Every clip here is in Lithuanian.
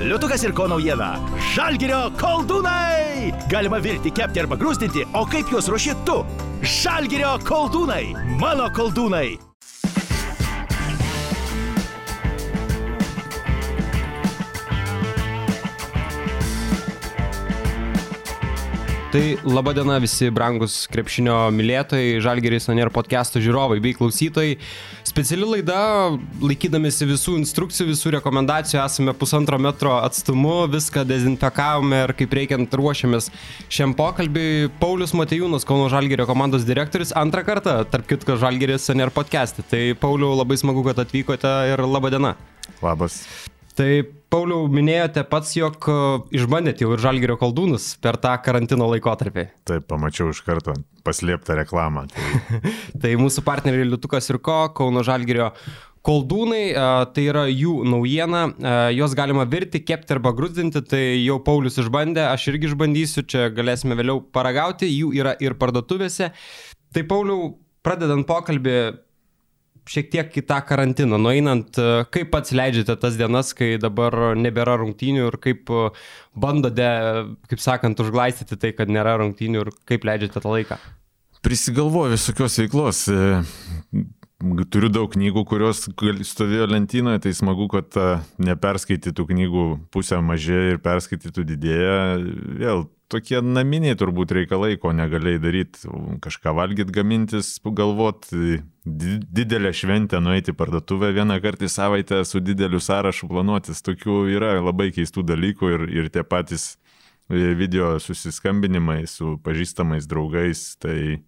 Liutukas ir ko naujiena. Žalgirio koldūnai! Galima virti, kepti arba grūstinti, o kaip juos ruoši tu? Žalgirio koldūnai! Mano koldūnai! Tai laba diena visi brangus krepšinio mylėtojai, Žalgeris Anier podcast'o žiūrovai bei klausytojai. Speciali laida, laikydamėsi visų instrukcijų, visų rekomendacijų, esame pusantro metro atstumu, viską dezinfekavome ir kaip reikiant ruošiamės šiam pokalbiui. Paulius Matejūnas, Kauno Žalgerio komandos direktorius, antrą kartą, tarp kitko, Žalgeris Anier podcast'e. Tai Pauliu, labai smagu, kad atvykote ir laba diena. Labas. Tai Pauliau, minėjote pats, jog e, išbandėte jau ir žalgerio koldūnus per tą karantino laikotarpį. Taip, pamačiau iš karto paslėptą reklamą. Tai, tai mūsų partneriai Liutukas ir Ko, Kauno žalgerio koldūnai, e, tai yra jų naujiena, e, juos galima virti, kepti arba grūzdinti, tai jau Paulius išbandė, aš irgi išbandysiu, čia galėsime vėliau paragauti, jų yra ir parduotuvėse. Tai Pauliau, pradedant pokalbį, šiek tiek į tą karantiną, nueinant, e, kaip pats leidžiate tas dienas, kai dabar nebėra rungtynių ir kaip e, bandote, kaip sakant, užglaistyti tai, kad nėra rungtynių ir kaip leidžiate tą laiką? Prisigalvoju visokios veiklos. E, turiu daug knygų, kurios stovėjo lentynoje, tai smagu, kad neperskaitytų knygų pusę mažėja ir perskaitytų didėja. Vėl tokie naminiai turbūt reikalai, ko negalėjai daryti, kažką valgyti, gamintis, galvot, didelę šventę nueiti parduotuvę vieną kartą į savaitę su dideliu sąrašu planuotis. Tokių yra labai keistų dalykų ir, ir tie patys e, video susiskambinimai su pažįstamais draugais. Tai,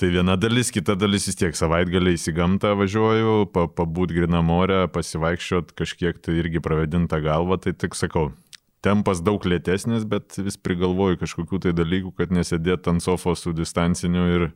tai viena dalis, kita dalis vis tiek savaitgaliais į gamtą važiuoju, pa, pabūt grinam morę, pasivaikščiot kažkiek tai irgi pravedintą galvą, tai tik sakau, tempas daug lėtesnis, bet vis prigalvoju kažkokių tai dalykų, kad nesėdėt ant sofos su distanciniu ir,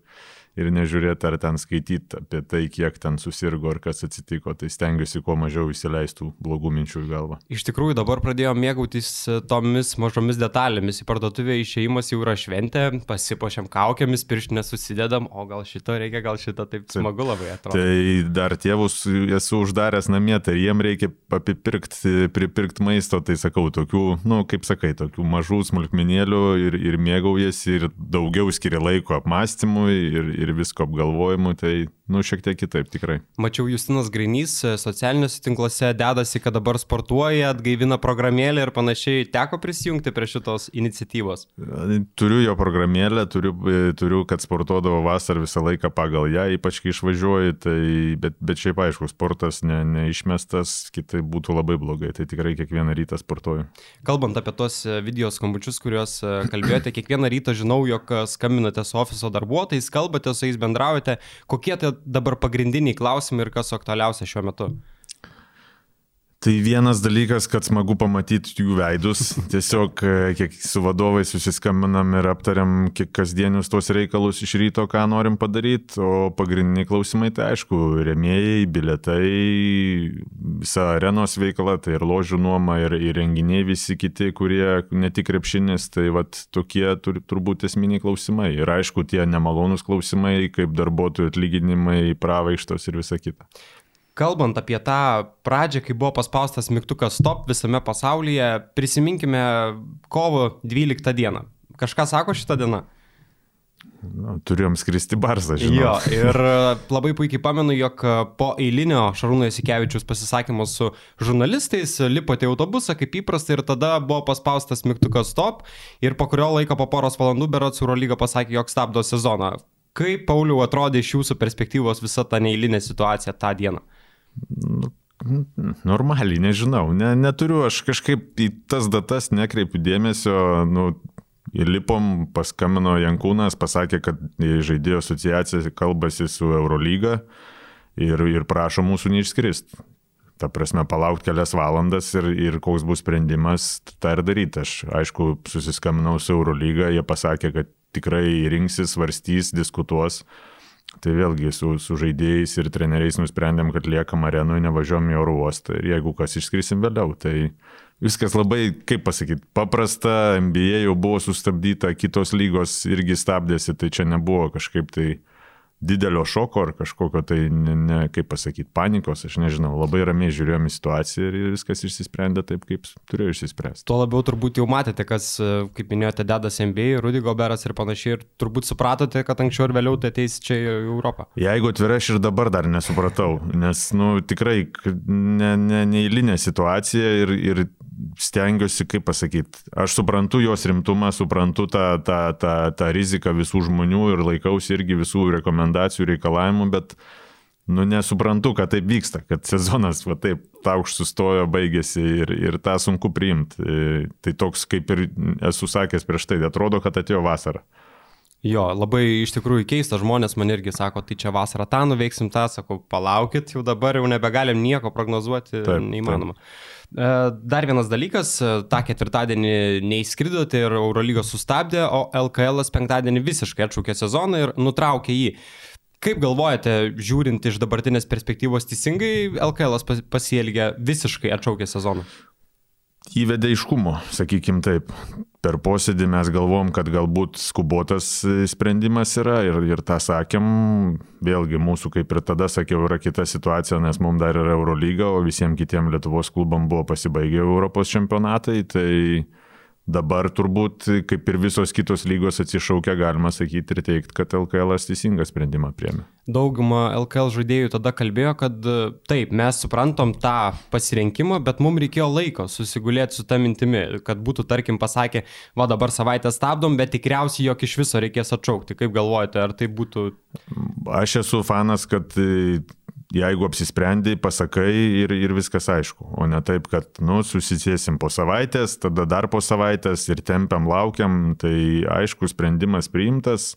ir nežiūrėti ar ten skaityti apie tai, kiek ten susirgo ar kas atsitiko, tai stengiuosi kuo mažiau įsileistų blogų minčių į galvą. Iš tikrųjų dabar pradėjome mėgautis e, tomis mažomis detalėmis. Į parduotuvę išėjimas jau yra šventė, pasipošiam kaukiamis, pirštinės susidedam, o gal šito reikia, gal šito taip smagu labai atrodo. Tai dar tėvus esu uždaręs namie, tai jiem reikia apipirkti, pripirkti maisto, tai sakau, tokių, na, nu, kaip sakai, tokių mažų smulkmenėlių ir, ir mėgaujasi ir daugiau skiria laiko apmąstymui ir, ir visko apgalvojimu, tai, nu, šiek tiek kitaip tikrai. Mačiau, Justinas Grainys e, socialiniuose tinkluose dedasi, kad dabar sportuoja, atgaivina programėlę ir panašiai. Teko prisijungti prie šitos iniciatyvos? Turiu jo programėlę, turiu, e, turiu kad sportuodavo vasarą visą laiką pagal ją, ypač kai išvažiuoju, tai, bet, bet šiaip aišku, sportas ne, neišmestas, kitai būtų labai blogai, tai tikrai kiekvieną rytą sportuoju. Kalbant apie tos e, video skambučius, kuriuos kalbėjote, kiekvieną rytą žinau, jog skambinate su ofiso darbuotojais, kalbate su jais, bendraujate, kokie tai dabar pagrindiniai klausimai ir kas aktualiausia šiuo metu? Tai vienas dalykas, kad smagu pamatyti jų veidus. Tiesiog, e, kiek su vadovais susiskambinam ir aptariam kiek kasdienius tos reikalus iš ryto, ką norim padaryti. O pagrindiniai klausimai, tai aišku, remėjai, biletai, visa arenos veikla, tai ir ložių nuoma, ir, ir renginiai visi kiti, kurie ne tik krepšinis, tai vat tokie tur, turbūt esminiai klausimai. Ir aišku, tie nemalonūs klausimai, kaip darbuotojų atlyginimai, pravaištos ir visa kita kalbant apie tą pradžią, kai buvo paspaustas mygtukas stop visame pasaulyje, prisiminkime kovo 12 dieną. Kažką sako šitą dieną? Nu, turėjom skristi barsą, žinau. Jo, ir labai puikiai pamenu, jog po eilinio Šarūno Jasikevičius pasisakymo su žurnalistais lipote į autobusą kaip įprasta ir tada buvo paspaustas mygtukas stop ir po kurio laiko, po poros valandų, berots Eurolyga pasakė, jog stabdo sezoną. Kaip, Pauliau, atrodė iš jūsų perspektyvos visa ta neįlinė situacija tą dieną? Nu, normaliai, nežinau. Ne, neturiu, aš kažkaip į tas datas nekreipiu dėmesio. Nu, Įlipom, paskambino Jankūnas, pasakė, kad žaidėjo asociacija kalbasi su Eurolyga ir, ir prašo mūsų neišskrist. Ta prasme, palaukti kelias valandas ir, ir koks bus sprendimas, tą ir daryti. Aš, aišku, susiskambinau su Eurolyga, jie pasakė, kad tikrai rinksis, svarstys, diskutuos. Tai vėlgi su, su žaidėjais ir treneriais nusprendėm, kad liekam arenoje, nevažiuom į oro uostą. Ir jeigu kas išskrisim vėliau, tai viskas labai, kaip pasakyti, paprasta, NBA jau buvo sustabdyta, kitos lygos irgi stabdėsi, tai čia nebuvo kažkaip tai didelio šoko ar kažkokio tai, ne, ne, kaip pasakyti, panikos, aš nežinau, labai ramiai žiūrėjome situaciją ir viskas išsisprendė taip, kaip turėjo išsispręsti. Tuo labiau turbūt jau matėte, kas, kaip minėjote, dedas MBA, Rudy Goberas ir panašiai, ir turbūt supratote, kad anksčiau ir vėliau tai ateis čia į Europą. Jeigu atvirai, aš ir dabar dar nesupratau, nes, nu, tikrai ne, ne, neįlinė situacija ir, ir stengiuosi, kaip pasakyti, aš suprantu jos rimtumą, suprantu tą, tą, tą, tą riziką visų žmonių ir laikausi irgi visų rekomendacijų, reikalavimų, bet, nu, nesuprantu, kad taip vyksta, kad sezonas, va taip, taukš sustojo, baigėsi ir, ir tą sunku priimti. E, tai toks, kaip ir esu sakęs prieš tai, atrodo, kad atėjo vasara. Jo, labai iš tikrųjų keista, žmonės man irgi sako, tai čia vasarą tą nuveiksim, tą, sakau, palaukit, jau dabar jau nebegalim nieko prognozuoti, taip, neįmanoma. Taip. E, dar vienas dalykas, e, tą ketvirtadienį neįskridote ir Eurolygos sustabdė, o LKL penktadienį visiškai atšaukė sezoną ir nutraukė jį. Kaip galvojate, žiūrint iš dabartinės perspektyvos teisingai, LKL pasielgė visiškai atšaukė sezoną? Įvedė iškumo, sakykim taip per posėdį mes galvom, kad galbūt skubotas sprendimas yra ir, ir tą sakėm, vėlgi mūsų kaip ir tada sakiau yra kita situacija, nes mums dar yra Eurolyga, o visiems kitiems Lietuvos klubam buvo pasibaigę Europos čempionatai, tai Dabar turbūt, kaip ir visos kitos lygos atsišaukia, galima sakyti ir teikti, kad LKL teisingą sprendimą priemė. Dauguma LKL žaidėjų tada kalbėjo, kad taip, mes suprantam tą pasirinkimą, bet mums reikėjo laiko susigulėti su tą mintimi, kad būtų, tarkim, pasakę, va dabar savaitę stabdom, bet tikriausiai jog iš viso reikės atšaukti. Kaip galvojate, ar tai būtų... Aš esu fanas, kad jeigu apsisprendai, pasakai ir, ir viskas aišku, o ne taip, kad, nu, susisėsim po savaitės, tada dar po savaitės ir tempiam, laukiam, tai aišku, sprendimas priimtas.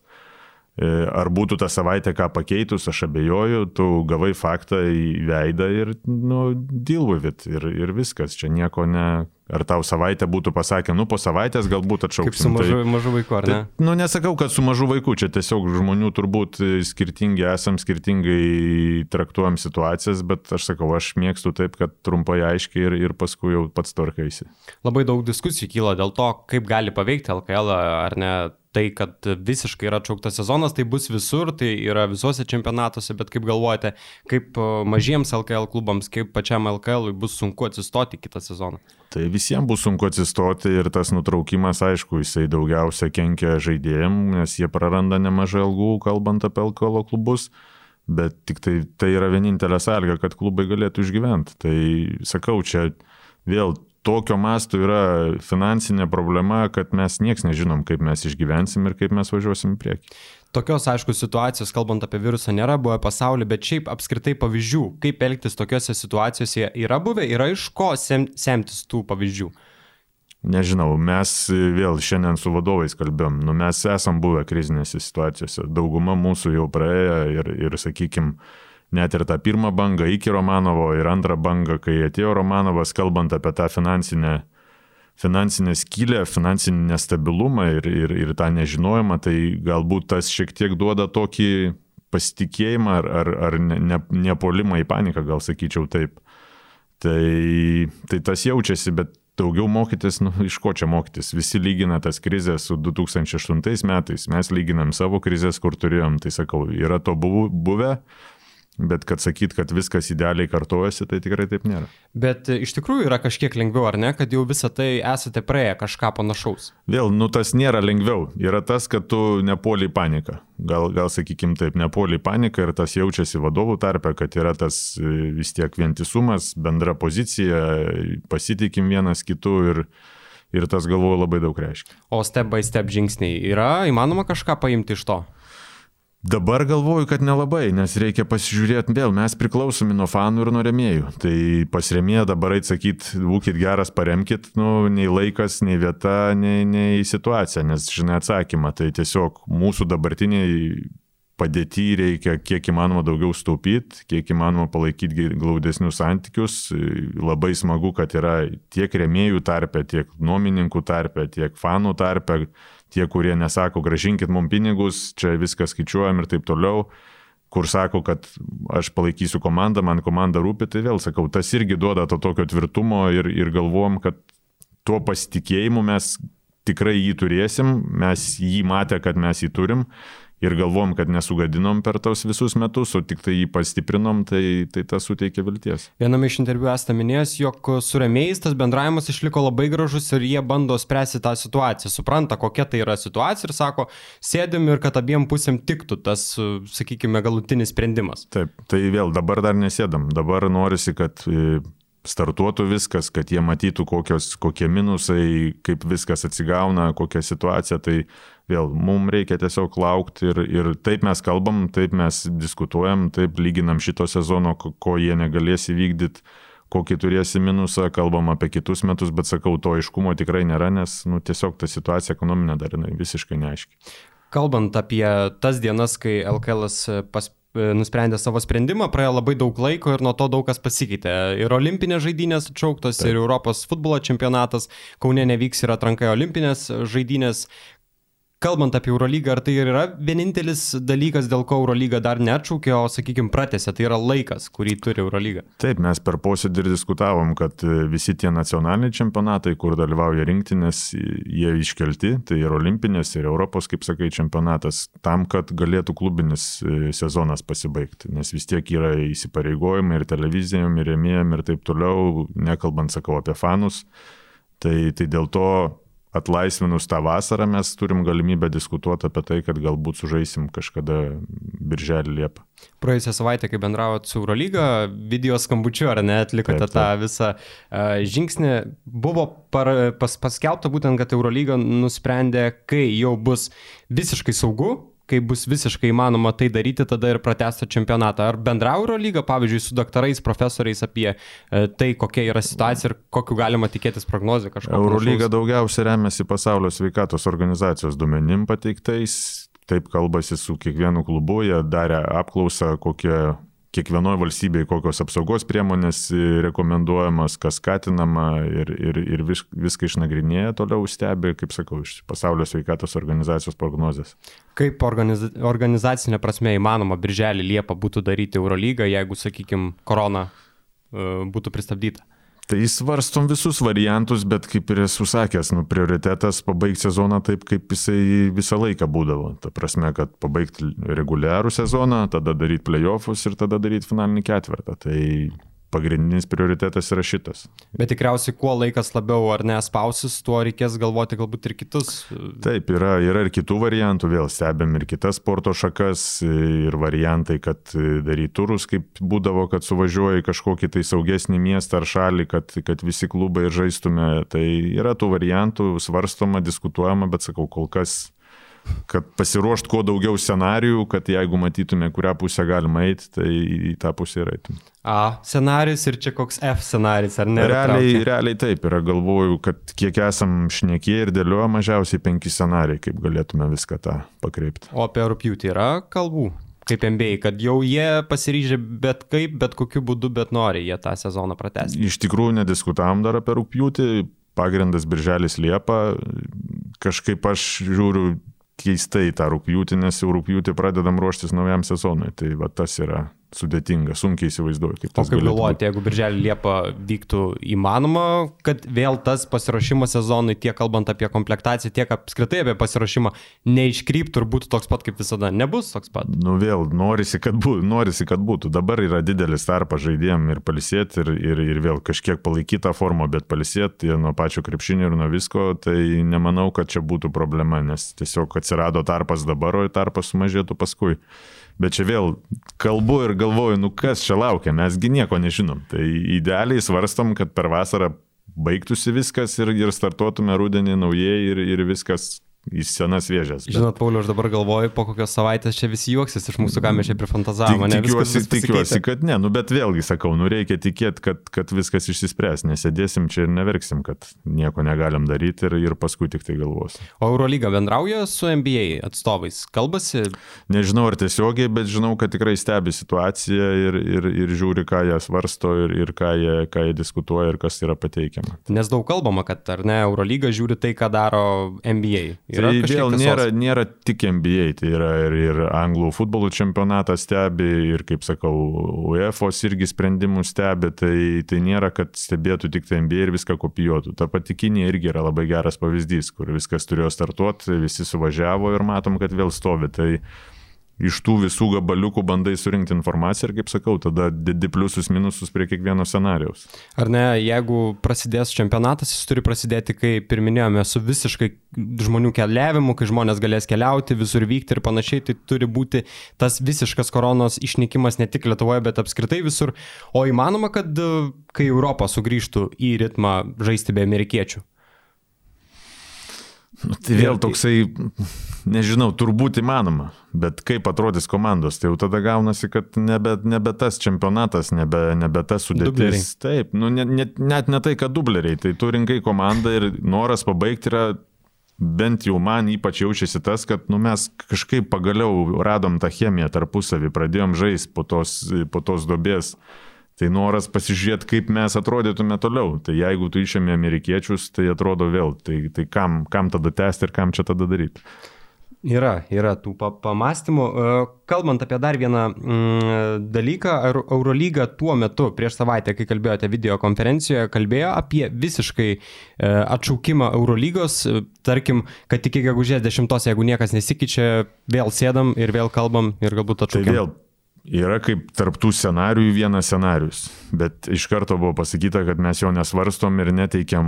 E, ar būtų tą savaitę ką pakeitus, aš abejoju, tu gavai faktą į veidą ir, nu, deal with it ir, ir viskas, čia nieko ne, Ar tau savaitę būtų pasakę, nu po savaitės galbūt atšauksim. Kaip su mažu, tai, mažu vaiku, ar ne? Tai, nu nesakau, kad su mažu vaiku, čia tiesiog žmonių turbūt skirtingi esam, skirtingai traktuojam situacijas, bet aš sakau, aš mėgstu taip, kad trumpai aiškiai ir, ir paskui jau pats tvarkaisi. Labai daug diskusijų kyla dėl to, kaip gali paveikti LKL ar ne tai, kad visiškai yra atšauktas sezonas, tai bus visur, tai yra visuose čempionatuose, bet kaip galvojate, kaip e, mažiems LKL klubams, kaip pačiam LKL bus sunku atsistoti kitą sezoną? Tai visiems bus sunku atsistoti ir tas nutraukimas, aišku, jisai daugiausia kenkia žaidėjim, nes jie praranda nemažai algų, kalbant apie LKL klubus. Bet tik tai, tai yra vienintelė sąlyga, kad klubai galėtų išgyventi. Tai sakau, čia vėl tokio masto yra finansinė problema, kad mes nieks nežinom, kaip mes išgyvensim ir kaip mes važiuosim į priekį. Tokios, aišku, situacijos, kalbant apie virusą, nėra buvę pasaulyje, bet šiaip apskritai pavyzdžių, kaip elgtis tokiuose situacijose yra buvę, yra iš ko sem, semtis tų pavyzdžių. Nežinau, mes vėl šiandien su vadovais kalbėjom, nu mes esam buvę krizinėse situacijose, dauguma mūsų jau praėjo ir, ir sakykime, net ir tą pirmą bangą iki Romanovo ir antrą bangą, kai atėjo Romanovas, kalbant apie tą finansinę, finansinę skylę, finansinį nestabilumą ir, ir, ir tą nežinojimą, tai galbūt tas šiek tiek duoda tokį pasitikėjimą ar, ar, ar nepolimą ne į paniką, gal sakyčiau taip. Tai, tai tas jaučiasi, bet daugiau mokytis, nu, iš ko čia mokytis? Visi lygina tas krizės su 2008 metais, mes lyginam savo krizės, kur turėjom, tai sakau, yra to buvę, Bet kad sakyt, kad viskas idealiai kartojasi, tai tikrai taip nėra. Bet e, iš tikrųjų yra kažkiek lengviau, ar ne, kad jau visą tai esate praėję kažką panašaus? Vėl, nu tas nėra lengviau. Yra tas, kad tu nepoliai paniką. Gal, gal sakykim taip, nepoliai paniką ir tas jaučiasi vadovų tarpe, kad yra tas e, vis tiek vientisumas, bendra pozicija, pasitikim vienas kitu ir, ir tas galvoju labai daug reiškia. O step by step žingsniai yra įmanoma kažką paimti iš to? Dabar galvoju, kad nelabai, nes reikia pasižiūrėti vėl, mes priklausomi nuo fanų ir nuo remėjų. Tai pasiremėję dabar atsakyti, būkite geras, paremkit, nu, nei laikas, nei vieta, nei, nei situacija, nes žinai atsakymą. Tai tiesiog mūsų dabartiniai padėti reikia kiek įmanoma daugiau staupyti, kiek įmanoma palaikyti glaudesnius santykius. Labai smagu, kad yra tiek remėjų tarpe, tiek nuomininkų tarpe, tiek fanų tarpe tie, kurie nesako, gražinkit mums pinigus, čia viską skaičiuojam ir taip toliau, kur sako, kad aš palaikysiu komandą, man komanda rūpi, tai vėl sakau, tas irgi duoda to tokio tvirtumo ir, ir galvom, kad tuo pasitikėjimu mes tikrai jį turėsim, mes jį matę, kad mes jį turim ir galvom, kad nesugadinom per tos visus metus, o tik tai jį pastiprinom, tai, tai tas suteikia vilties. Viename iš interviu esate minėjęs, jog su remėjais tas bendravimas išliko labai gražus ir jie bando spręsti tą situaciją, supranta, kokia tai yra situacija ir sako, sėdim ir kad abiem pusėm tiktų tas, sakykime, galutinis sprendimas. Taip, tai vėl dabar dar nesėdam, dabar norisi, kad e, startuotų viskas, kad jie matytų, kokios, kokie minusai, kaip viskas atsigauna, kokia situacija. Tai vėl mums reikia tiesiog laukti ir, ir taip mes kalbam, taip mes diskutuojam, taip lyginam šito sezono, ko, jie negalės įvykdyti kokį turėsi minusą, kalbam apie kitus metus, bet sakau, to aiškumo tikrai nėra, nes nu, tiesiog ta situacija ekonominė dar jinai visiškai neaiški. Kalbant apie tas dienas, kai LKL pas, nusprendė savo sprendimą, praėjo labai daug laiko ir nuo to daug kas pasikeitė. Ir olimpinės žaidynės atšauktos, Taip. ir Europos futbolo čempionatas, Kaune nevyks ir atrankai olimpinės žaidynės. Kalbant apie Eurolygą, ar tai yra vienintelis dalykas, dėl ko Eurolyga dar neatšaukė, o, sakykime, pratęsė, tai yra laikas, kurį turi Eurolyga? Taip, mes per posėdį ir diskutavom, kad e, visi tie nacionaliniai čempionatai, kur dalyvauja rinktinės, jie iškelti, tai ir olimpinės, ir Europos, kaip sakai, čempionatas, tam, kad galėtų klubinis e, sezonas pasibaigti, nes vis tiek yra įsipareigojimai ir televizijom, ir remėjom, ir taip toliau, nekalbant, sakau, apie fanus. Tai, tai dėl to atlaisvinus tą vasarą mes turim galimybę diskutuoti apie tai, kad galbūt sužaisim kažkada birželį Liepą. Praėjusią savaitę, kai bendravot su Eurolyga, video skambučiu ar ne, atlikote taip, taip. tą visą uh, žingsnį, buvo par, pas, paskelbta būtent, kad Eurolyga nusprendė, kai jau bus visiškai saugu, kai bus visiškai įmanoma tai daryti, tada ir pratesti čempionatą. Ar bendra Eurolyga, pavyzdžiui, su daktarais, profesoriais apie e, tai, kokia yra situacija ir kokiu galima tikėtis prognozę kažką. Eurolyga daugiausia remiasi pasaulio sveikatos organizacijos duomenim pateiktais, taip kalbasi su kiekvienu klubu, jie darė apklausą, kokie kiekvienoje valstybėje kokios apsaugos priemonės rekomenduojamas, kas skatinama ir, ir, ir vis, viską išnagrinėja, toliau stebi, kaip sakau, iš pasaulio sveikatos organizacijos prognozės. Kaip organiz, organizacinė prasme įmanoma birželį Liepą būtų daryti Eurolygą, jeigu, sakykime, korona uh, būtų pristabdyta? Tai svarstom visus variantus, bet kaip ir esu sakęs, nu, prioritetas pabaigti sezoną taip, kaip jisai visą laiką būdavo. Ta prasme, kad pabaigti reguliarų sezoną, tada daryti playoffus ir tada daryti finalinį ketvirtą. Tai pagrindinis prioritetas yra šitas. Bet tikriausiai, kuo laikas labiau ar nespausis, tuo reikės galvoti galbūt ir kitus. Taip, yra, yra ir kitų variantų, vėl stebėm ir kitas sporto šakas, ir variantai, kad daryti turus, kaip būdavo, kad suvažiuoji kažkokį tai saugesnį miestą ar šalį, kad, kad visi klubai žaistume. Tai yra tų variantų, svarstoma, diskutuojama, bet sakau, kol kas kad pasiruošt kuo daugiau scenarijų, kad jeigu matytume, kurią pusę galima eiti, tai į tą pusę ir eitum. A scenarius ir čia koks F scenarius, ar ne? Realiai, realiai taip, yra galvoju, kad kiek esam šnekėję ir dėlioja mažiausiai penki scenarijai, kaip galėtume viską tą pakreipti. O apie rūpjūtį yra kalbų? Kaip MBA, kad jau jie pasiryžę bet kaip, bet kokiu būdu, bet nori jie tą sezoną pratesti. Iš tikrųjų nediskutavom dar apie rūpjūtį, pagrindas birželis Liepa, kažkaip aš žiūriu keistai tą rūpjūtį, nes jau rūpjūtį pradedam ruoštis naujam sezonui. Tai va tas yra sudėtinga, sunkiai įsivaizduoju, kaip. O kaip galvojate, jeigu birželį Liepa vyktų įmanoma, kad vėl tas pasiruošimas sezonui, tiek kalbant apie komplektaciją, tiek apskritai apie pasiruošimą, neiškryptų ir būtų toks pat kaip visada, nebus toks pat? Nu vėl, norisi, kad būtų, norisi, kad būtų. Dabar yra didelis tarpas žaidėjim ir palisėti, ir, ir, ir vėl kažkiek palaikyti tą formą, bet palisėti nuo pačio krepšinio ir nuo visko, tai nemanau, kad čia būtų problema, nes tiesiog atsirado tarpas dabar, o tarpas sumažėtų paskui. Bet čia vėl kalbu ir galvoju, nu kas čia laukia, mesgi nieko nežinom. Tai idealiai svarstom, kad per vasarą baigtųsi viskas ir, ir startuotume rudenį naujai ir, ir viskas į senas vėžės. Bet... Žinot, Pauliu, aš dabar galvoju, po kokios savaitės čia visi juoksis iš mūsų, ką mes čia prifantazavome. Tik, tikiuosi, tikiuosi, kad ne, nu bet vėlgi sakau, nu reikia tikėti, kad, kad viskas išsispręs, nesėdėsim čia ir neverksim, kad nieko negalim daryti ir, ir paskui tik tai galvosim. O Eurolyga bendrauja su NBA atstovais, kalbasi? Nežinau ar tiesiogiai, bet žinau, kad tikrai stebi situaciją ir, ir, ir žiūri, ką jie svarsto ir, ir ką, jie, ką jie diskutuoja ir kas yra pateikiama. Nes daug kalbama, kad ar ne, Eurolyga žiūri tai, ką daro NBA Yra Tai vėl nėra, nėra tik NBA, tai yra ir, ir anglų futbolo čempionatą stebi, ir, kaip sakau, UEFA irgi sprendimų stebi, tai, tai nėra, kad stebėtų tik tai NBA ir viską kopijuotų. Ta pati Kinija irgi yra labai geras pavyzdys, kur viskas turėjo startuoti, visi suvažiavo ir matom, kad vėl stovi. Tai iš tų visų gabaliukų bandai surinkti informaciją ir, kaip sakau, tada dedi pliusus minusus prie kiekvieno scenarijaus. Ar ne, jeigu prasidės čempionatas, jis turi prasidėti, kaip ir minėjome, su visiškai žmonių keliavimu, kai žmonės galės keliauti, visur vykti ir panašiai, tai turi būti tas visiškas koronos išnykimas ne tik Lietuvoje, bet apskritai visur. O įmanoma, kad e, kai Europa sugrįžtų į ritmą žaisti be amerikiečių? Nu, tai vėl toksai, nežinau, turbūt įmanoma, bet kaip atrodys komandos, tai jau tada gaunasi, kad nebe, nebe tas čempionatas, nebe, nebe tas sudėtis. Dubleriai. Taip, nu, net, net, net ne tai, kad dubleriai, tai tu rinkai komandą ir noras pabaigti yra, bent jau man ypač jaučiasi tas, kad nu, mes kažkaip pagaliau radom tą chemiją tarpusavį, pradėjom žaisti po tos, po tos dobės. Tai noras pasižiūrėti, kaip mes atrodytume toliau. Tai jeigu tu išėmė amerikiečius, tai atrodo vėl, tai, tai kam, kam tada tęsti ir kam čia tada daryti. Yra, yra tų pa pamastymų. E, Kalbant apie dar vieną mm, dalyką, Eurolyga tuo metu, prieš savaitę, kai kalbėjote video konferencijoje, kalbėjo apie visiškai e, atšaukimą Eurolygos, e, tarkim, kad iki gegužės 10, jeigu niekas nesikeičia, vėl sėdam ir vėl kalbam ir galbūt Tai atšaukiam. vėl yra kaip tarptų scenarių vienas scenarius, bet iš karto buvo pasakyta, kad mes jo nesvarstom ir neteikiam,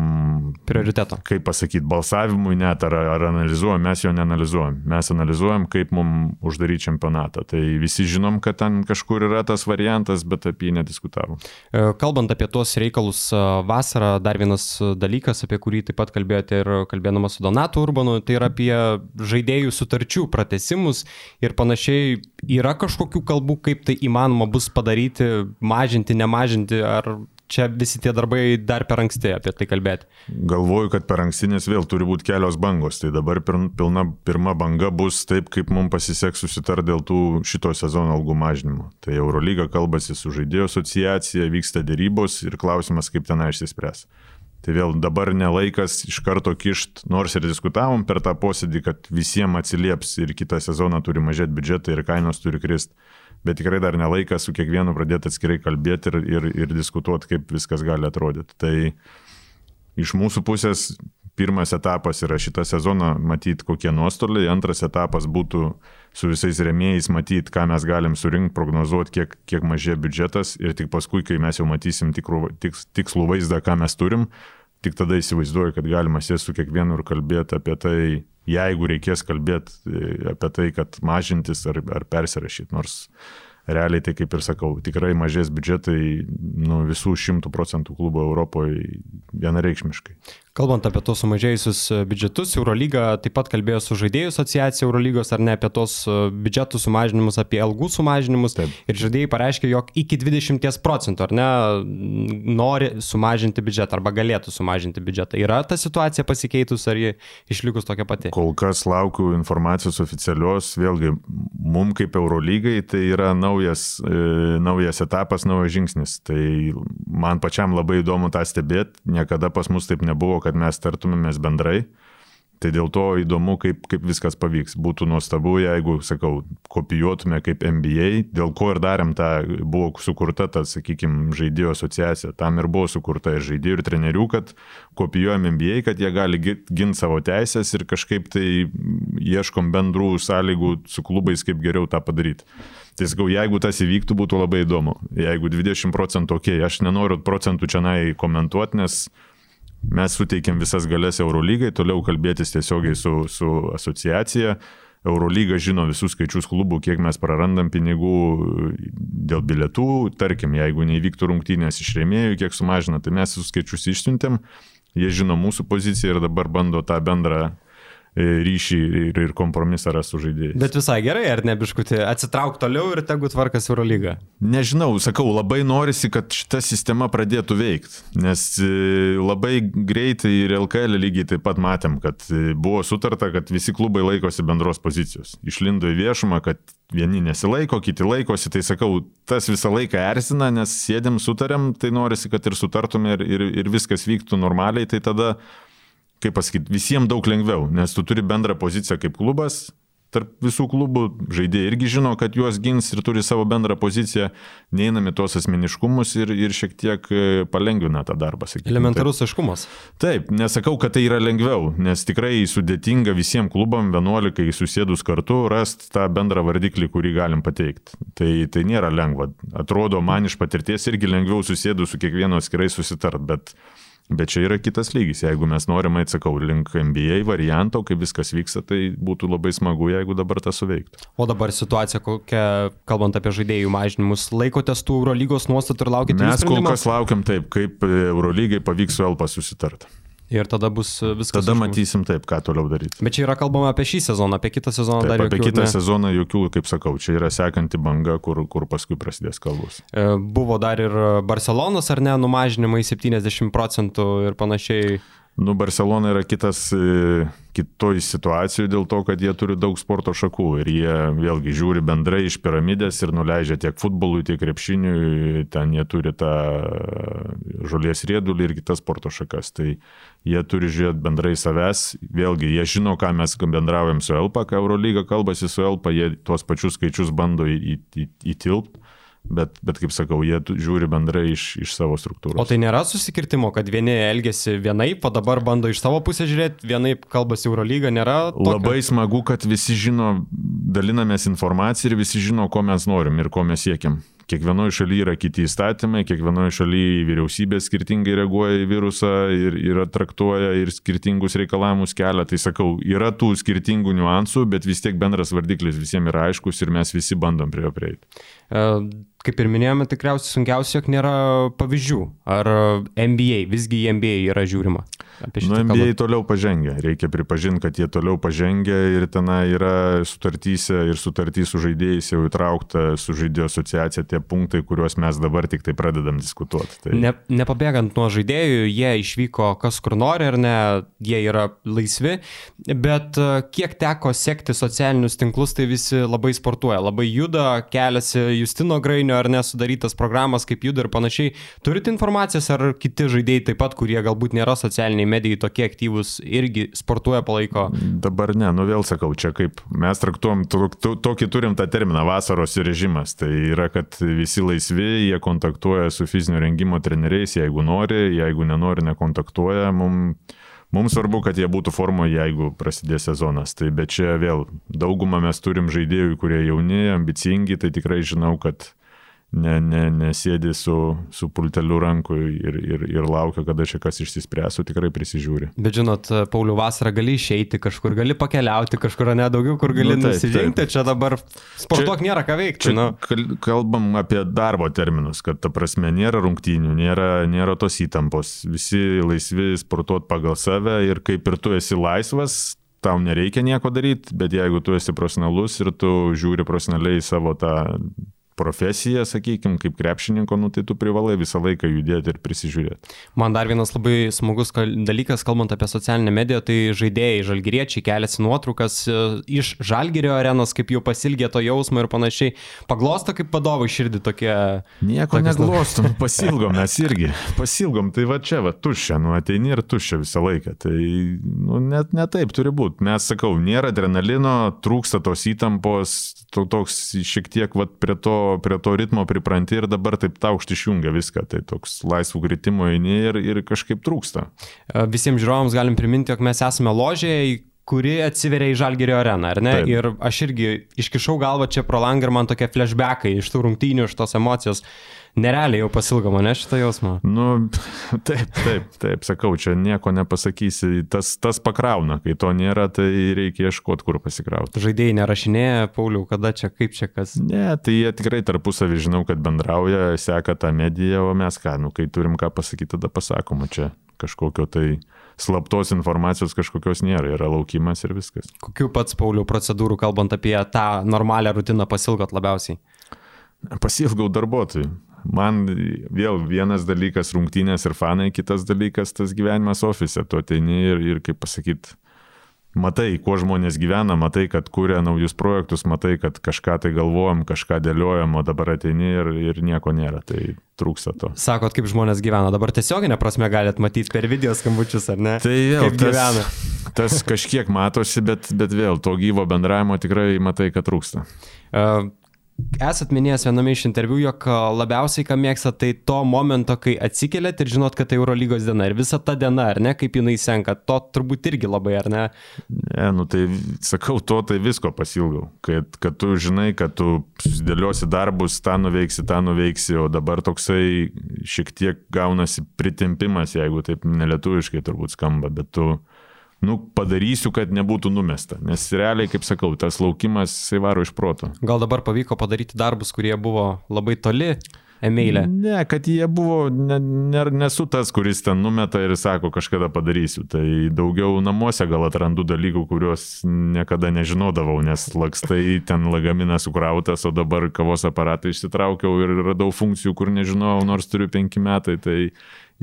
Prioriteto. kaip pasakyti, balsavimui net ar, ar analizuojam, mes jo neanalizuojam. Mes analizuojam, kaip mums uždaryti čempionatą. Tai visi žinom, kad ten kažkur yra tas variantas, bet apie jį nediskutavom. E, Kalbant apie tuos reikalus e, vasarą, dar vienas dalykas, apie kurį taip pat kalbėjote ir kalbėdamas su Donatu Urbanu, tai yra apie žaidėjų sutarčių pratesimus ir panašiai. Yra kažkokių kalbų, kaip tai įmanoma bus padaryti, mažinti, nemažinti, ar čia visi tie darbai dar per anksti apie tai kalbėti. Galvoju, kad per ankstinės vėl turi būti kelios bangos. Tai dabar pilna, pirma banga bus taip, kaip mums pasiseks susitar dėl tų šito sezono algų mažinimo. Tai Eurolyga kalbasi su žaidėjų asociacija, vyksta dėrybos ir klausimas, kaip ten išsispręs. Tai vėl dabar nelaikas iš karto kišt, nors ir diskutavom per tą posėdį, kad visiems atsilieps ir kitą sezoną turi mažėti biudžetai ir kainos turi kristi. Bet tikrai dar nelaikas su kiekvienu pradėti atskirai kalbėti ir, ir, ir diskutuoti, kaip viskas gali atrodyti. Tai iš mūsų pusės pirmas etapas yra šitą sezoną matyti, kokie nuostoliai, antras etapas būtų su visais remėjais matyti, ką mes galim surinkti, prognozuoti, kiek, kiek mažėja biudžetas ir tik paskui, kai mes jau matysim tikrų, tiks, tikslų vaizdą, ką mes turim, tik tada įsivaizduoju, kad galima sėsti su kiekvienu ir kalbėti apie tai, jeigu reikės kalbėti e, apie tai, kad mažintis ar, ar persirašyti, nors realiai tai kaip ir sakau, tikrai mažės biudžetai nu, visų šimtų procentų klubo Europoje vienareikšmiškai. Kalbant apie tos sumažėjusius e, biudžetus, Eurolyga taip pat kalbėjo su žaidėjų asociacija Eurolygos ar ne apie tos e, biudžetų sumažinimus, apie algų sumažinimus. Taip. Ir žaidėjai pareiškė, jog iki 20 procentų ar ne nori sumažinti biudžetą arba galėtų sumažinti biudžetą. Yra ta situacija pasikeitus ar ji išlikus tokia pati? Kol kas laukiu informacijos oficialios, vėlgi, mum kaip Eurolygai tai yra naujas, e, naujas etapas, naujas žingsnis. Tai man pačiam labai įdomu tą stebėti, niekada pas mus taip nebuvo, kad mes tartumėmės bendrai. Tai dėl to įdomu, kaip, kaip viskas pavyks. Būtų nuostabu, jeigu, sakau, kopijuotume kaip NBA, dėl ko ir darėm tą, buvo sukurta ta, sakykime, žaidėjų asociacija. Tam ir buvo sukurta ir žaidėjų, ir trenerių, kad kopijuojam NBA, kad jie gali ginti savo teisės ir kažkaip tai ieškom bendrų sąlygų su klubais, kaip geriau tą padaryti. Tai sakau, jeigu tas įvyktų, būtų labai įdomu. Jeigu 20 procentų, okei, okay, aš nenoriu procentų čia komentuoti, nes mes suteikėm visas galės Eurolygai, toliau kalbėtis tiesiogiai su, su asociacija. Eurolyga žino visus skaičius klubų, kiek mes prarandam pinigų dėl bilietų, tarkim, jeigu neįvyktų rungtynės iš rėmėjų, kiek sumažina, tai mes visus skaičius išsiuntėm, jie žino mūsų poziciją ir dabar bando tą bendrą ryšį ir, ir kompromisą ras su žaidėjais. Bet visai gerai, ar ne biškutį, atsitrauk toliau ir tegu tvarkas Eurolyga. Nežinau, sakau, labai norisi, kad šita sistema pradėtų veikti, nes e, labai greitai ir LKL lygiai taip pat matėm, kad e, buvo sutarta, kad visi klubai laikosi bendros pozicijos. Išlindo į viešumą, kad vieni nesilaiko, kiti laikosi, tai sakau, tas visą laiką erzina, nes sėdėm, sutarėm, tai norisi, kad ir sutartume ir, ir, ir viskas vyktų normaliai, tai tada kaip pasakyti, visiems daug lengviau, nes tu turi bendrą poziciją kaip klubas, tarp visų klubų, žaidėjai irgi žino, kad juos gins ir turi savo bendrą poziciją, neinami tuos asmeniškumus ir, ir šiek tiek e, palengvina tą darbą. Sakykime. Elementarus aiškumas. Taip, nesakau, kad tai yra lengviau, nes tikrai sudėtinga visiems klubam 11 susėdus kartu rasti tą bendrą vardiklį, kurį galim pateikti. Tai, tai nėra lengva. Atrodo, man iš patirties irgi lengviau susėdus su kiekvienu atskirai susitart, bet Bet čia yra kitas lygis. Jeigu mes norime, atsakau, link NBA varianto, kaip viskas vyksta, tai būtų labai smagu, jeigu dabar tas suveiktų. O dabar situacija kokia, kalbant apie žaidėjų mažinimus, laikotės tų Eurolygos nuostatų ir laukite? Mes kol kas laukiam taip, kaip Eurolygai pavyks su Elpa susitarti. Ir tada bus viskas. Tada matysim taip, ką toliau daryti. Bet čia yra kalbama apie šį sezoną, apie kitą sezoną taip, dar jokių. Apie kitą ne. sezoną jokių, kaip sakau, čia yra sekanti banga, kur, kur paskui prasidės kalbos. E, Buvo dar ir Barcelonos ar ne, numažinimai 70 procentų ir panašiai. Nu, Barcelona yra kitas, e, kitoj situacijoje dėl to, kad jie turi daug sporto šakų ir jie vėlgi žiūri bendrai iš piramidės ir nuleidžia tiek futbolui, tiek krepšiniui, ten jie turi tą žolės riedulį ir kitas sporto šakas. Tai jie turi žiūrėti bendrai savęs, vėlgi jie žino, ką mes bendraujam su Elpa, ką Eurolyga kalbasi su Elpa, jie tuos pačius skaičius bando įtilpti. Bet, bet kaip sakau, jie žiūri bendrai iš, iš savo struktūros. O tai nėra susikirtimo, kad vieni elgesi vienaip, o dabar bando iš savo pusės žiūrėti, vienaip kalbasi Eurolyga, nėra? Tokio? Labai smagu, kad visi žino, dalinamės informaciją ir visi žino, ko mes norim ir ko mes siekiam. Kiekvienoje šalyje yra kiti įstatymai, kiekvienoje šalyje vyriausybė skirtingai reaguoja į virusą ir, ir traktuoja ir skirtingus reikalavimus kelia. Tai sakau, yra tų skirtingų niuansų, bet vis tiek bendras vardiklis visiems yra aiškus ir mes visi bandom prie jo prieiti. Uh, kaip ir minėjome, tikriausiai sunkiausia, jog nėra pavyzdžių. Ar NBA, visgi į NBA yra žiūrima? Nu, NBA kalbą. toliau pažengia. Reikia pripažinti, kad jie toliau pažengia ir ten yra sutartyse ir sutartys su žaidėjais jau įtraukta su žaidėjų asociacija tie punktai, kuriuos mes dabar tik tai pradedam diskutuoti. Tai... Ne, nepabėgant nuo žaidėjų, jie išvyko kas kur nori ar ne, jie yra laisvi, bet kiek teko sekti socialinius tinklus, tai visi labai sportuoja, labai juda, keliasi Justino Grainio ar nesudarytas programas, kaip juda ir panašiai. Turite informacijos, ar kiti žaidėjai taip pat, kurie galbūt nėra socialiniai medijai tokie aktyvūs, irgi sportuoja, palaiko? Dabar ne, nu vėl sakau, čia kaip mes traktuom, tokį turim tą terminą vasaros režimas. Tai yra, kad visi laisvi, jie kontaktuoja su fizinio rengimo treneriais, jeigu nori, jeigu nenori, nekontaktuoja. Mums Mums svarbu, kad jie būtų formoje, jeigu prasidės sezonas. Tai bet čia vėl daugumą mes turim žaidėjų, kurie jauni, ambicingi, tai tikrai žinau, kad ne, ne, nesėdi su, su pulteliu ranku ir, ir, ir laukia, kada čia kas išsispręsų, tikrai prisižiūri. Bet žinot, Paulių vasarą gali išeiti kažkur, gali pakeliauti kažkur, ne daugiau, kur gali nu, nusižengti, čia dabar sportuok čia, nėra ką veikti. Čia, nu. Kalbam apie darbo terminus, kad ta prasme nėra rungtynių, nėra, nėra tos įtampos, visi laisvi sportuoti pagal save ir kaip ir tu esi laisvas, tau nereikia nieko daryti, bet jeigu tu esi profesionalus ir tu žiūri profesionaliai savo tą profesija, sakykime, kaip krepšininko, nu, tai tu privalai visą laiką judėti ir prisižiūrėti. Man dar vienas labai smagus dalykas, kalbant apie socialinę mediją, tai žaidėjai, žalgyriečiai keliasi nuotraukas e, iš žalgyrio arenos, kaip jau pasilgė to jausmo ir panašiai. Paglosto kaip vadovai širdį tokie. Nieko neglostom, pasilgom mes irgi. Pasilgom, tai va čia, va tuščia, nu ateini ir tuščia visą laiką. Tai nu, net ne taip turi būti. Mes sakau, nėra adrenalino, trūksta tos įtampos, to, toks šiek tiek va prie to prie to ritmo pripranti ir dabar taip taukšti išjungia viską, tai toks laisvų kritimo eini ir, ir kažkaip trūksta. E, visiems žiūrovams galim priminti, jog mes esame ložėje, kuri atsiveria į Žalgerio areną, ar ne? Taip. Ir aš irgi iškišau galvą čia pro langą ir man tokie flashbackai iš tų rungtynių, iš tos emocijos nerealiai jau pasilgo mane šitą jausmą. Nu, taip, taip, taip, sakau, čia nieko nepasakysi, tas, tas pakrauna, kai to nėra, tai reikia ieškoti, kur pasikrauti. Žaidėjai nerašinėja, Pauliau, kada čia, kaip čia kas? Ne, tai jie tikrai tarpusavį žinau, kad bendrauja, seka tą mediją, o mes ką, nu, kai turim ką pasakyti, tada pasakoma čia kažkokio tai slaptos informacijos kažkokios nėra, yra laukimas ir viskas. Kokių pats, Pauliau, procedūrų, kalbant apie tą normalią rutiną, pasilgot labiausiai? Pasilgau darbuotojų man vėl vienas dalykas rungtynės ir fanai, kitas dalykas tas gyvenimas ofise. Tu ateini ir, ir kaip pasakyti, matai, kuo žmonės gyvena, matai, kad kūrė naujus projektus, matai, kad kažką tai galvojam, kažką dėliojam, o dabar ateini ir, ir nieko nėra. Tai trūksta to. Sakot, kaip žmonės gyvena. Dabar tiesioginė prasme galite matyti per video skambučius, ar ne? Tai vėl kaip tas, gyvena. tas kažkiek matosi, bet, bet vėl to gyvo bendravimo tikrai matai, kad trūksta. Uh, Esat minėjęs viename iš interviu, jog labiausiai ką mėgsta, tai to momento, kai atsikeliat ir žinot, kad tai Eurolygos diena. Ir visa ta diena, ar ne, kaip jinai senka, to turbūt irgi labai, ar ne? Ne, nu tai sakau, to tai visko pasilgau. Kad, kad tu žinai, kad tu susidėliosi darbus, tą nuveiksi, tą nuveiksi, o dabar toksai šiek tiek gaunasi pritempimas, jeigu taip nelietuviškai turbūt skamba, bet tu nu, padarysiu, kad nebūtų numesta. Nes realiai, kaip sakau, tas laukimas jisai varo iš proto. Gal dabar pavyko padaryti darbus, kurie buvo labai toli emailė? Ne, kad jie buvo, ne, ne, nesu tas, kuris ten numeta ir sako, kažkada padarysiu. Tai daugiau namuose gal atrandu dalykų, kuriuos niekada nežinodavau, nes lakstai ten lagaminas sukrautas, o dabar kavos aparatą išsitraukiau ir radau funkcijų, kur nežinojau, nors turiu penki metai. Tai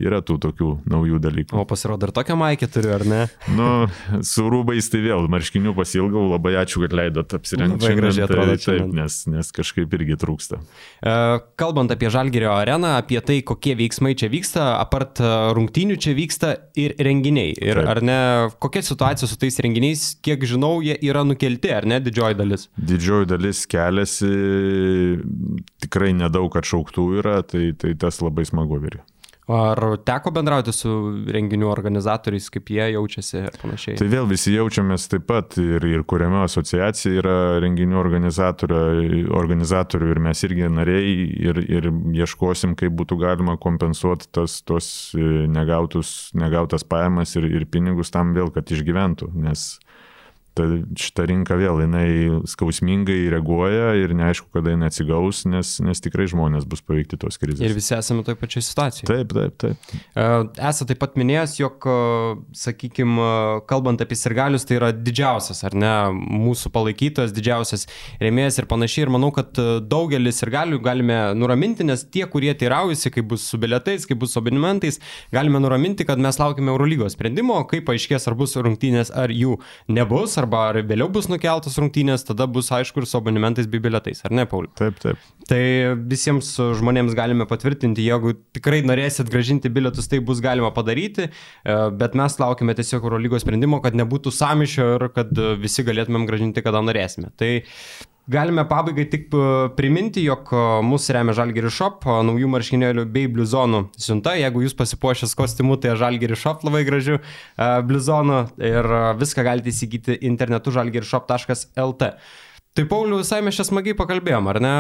yra tų tokių naujų dalykų. O pasirodo, ir tokią maikę turiu, ar ne? Nu, su rūbais tai vėl, marškinių pasilgau, labai ačiū, kad leidot apsirengti. Labai gražiai atrodo tai, taip, nes, nes kažkaip irgi trūksta. E, kalbant apie Žalgerio areną, apie tai, kokie veiksmai čia vyksta, apart e, rungtynių čia vyksta ir renginiai. Ir taip. ar ne, kokia situacija su tais renginiais, kiek žinau, jie yra nukelti, ar ne, didžioji dalis? Didžioji dalis keliasi, tikrai nedaug atšauktų yra, tai, tai tas labai smagu vyri. Ar teko bendrauti su renginių organizatoriais, kaip jie jaučiasi ir panašiai? Tai vėl visi jaučiamės taip pat ir, ir kuriame asociacija yra renginių organizatorių ir mes irgi nariai ir, ir ieškosim, kaip būtų galima kompensuoti tas, tos negautus, negautas pajamas ir, ir pinigus tam vėl, kad išgyventų. Nes ta, šita rinka vėl jinai skausmingai reaguoja ir neaišku, kada jinai atsigaus, nes, nes tikrai žmonės bus paveikti tos krizės. Ir visi esame toje pačioje situacijoje. Taip, taip, taip. E, esate taip pat minėjęs, jog, sakykime, kalbant apie sirgalius, tai yra didžiausias, ar ne, mūsų palaikytojas, didžiausias rėmėjas ir panašiai. Ir manau, kad daugelis sirgalių galime nuraminti, nes tie, kurie teiraujasi, kaip bus su bilietais, kaip bus su abonementais, galime nuraminti, kad mes laukime Eurolygos sprendimo, kaip paaiškės, ar bus rungtynės, ar jų nebus arba ar vėliau bus nukeltos rungtynės, tada bus aišku ir su abonementais bei bilietais, ar ne, Pauliu? Taip, taip. Tai visiems žmonėms galime patvirtinti, jeigu tikrai norėsit gražinti bilietus, tai bus galima padaryti, e, bet mes laukime tiesiog Eurolygos sprendimo, kad nebūtų samišio ir kad visi galėtumėm gražinti, kada norėsime. Tai Galime pabaigai tik priminti, jog mūsų remia Žalgiri Shop, naujų marškinėlių bei bluzonų siunta. Jeigu jūs pasipuošęs kostiumu, tai Žalgiri Shop labai gražių bluzonų ir viską galite įsigyti internetu žalgirishop.lt. Tai Pauliu, visai mes čia smagiai pakalbėjom, ar ne?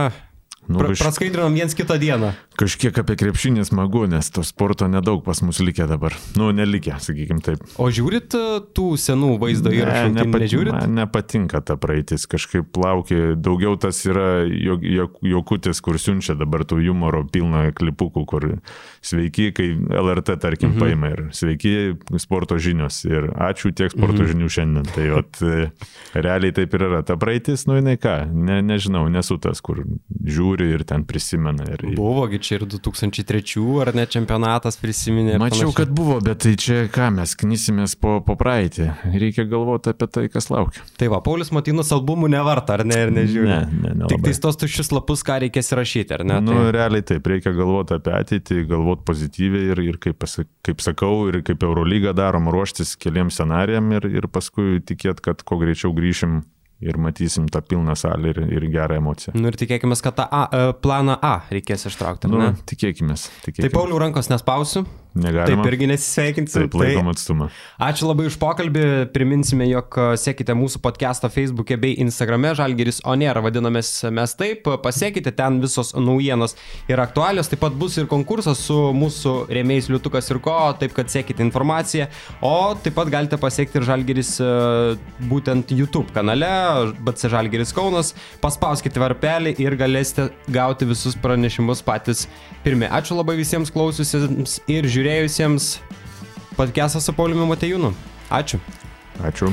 Nu, pra, praskaidrinom viens kitą dieną. Kažkiek apie krepšinį smagu, nes to sporto nedaug pas mus likę dabar. Nu, nelikę, sakykim taip. O žiūrit e, tų senų vaizdo įrašų? Ne, nepat, nežiūrit? Man nepatinka ta praeitis, kažkaip laukia, daugiau tas yra jokutis, kur siunčia dabar tų humoro pilno klipukų, kur sveiki, kai LRT, tarkim, mhm. paima ir sveiki sporto žinios ir ačiū tiek sporto mhm. žinių šiandien. Tai ot, e, realiai taip ir yra. Ta praeitis, nu jinai ką, ne, nežinau, nesu tas, kur žiūri žiūri ir ten prisimena. Ir... Buvogi čia ir 2003 ar ne čempionatas prisiminė. Mačiau, panašiai. kad buvo, bet tai čia ką mes knysimės po, po praeitį. Reikia galvoti apie tai, kas laukia. Tai va, Paulius Matinas albumų nevarta, ar ne, ir nežiūri. Ne, ne, ne. Tik tais tos tuščius lapus, ką reikės rašyti, ar ne? Nu, tai... realiai taip, reikia galvoti apie ateitį, galvoti pozityviai ir, ir kaip, kaip sakau, ir kaip Eurolyga darom, ruoštis keliam scenarijam ir, ir paskui tikėt, kad kuo greičiau grįšim ir matysim tą pilną salę ir, ir gerą emociją. Nu ir tikėkime, kad tą A, e, planą A reikės ištraukti. Nu, tikėkime. Tai Paulių rankos nespausiu. Negalima. Taip irgi nesisveikinti. Taip, laikom tai atstumą. Ačiū labai už pokalbį. Priminsime, jog sekite mūsų podcast'ą Facebook'e bei Instagram'e. Žalgeris Onėra vadinamės mes taip. Pasiekite ten visos naujienos ir aktualios. Taip pat bus ir konkursas su mūsų rėmėjais Liutukas ir ko. Taip kad sekite informaciją. O taip pat galite pasiekti ir Žalgeris e, būtent YouTube kanale. BC Žalgeris Kaunas. Paspauskite varpelį ir galėsite gauti visus pranešimus patys pirmie. Ačiū labai visiems klausiusiems ir žiūrėjusiems podcast'ą su Pauliumi Matejūnu. Ačiū. Ačiū.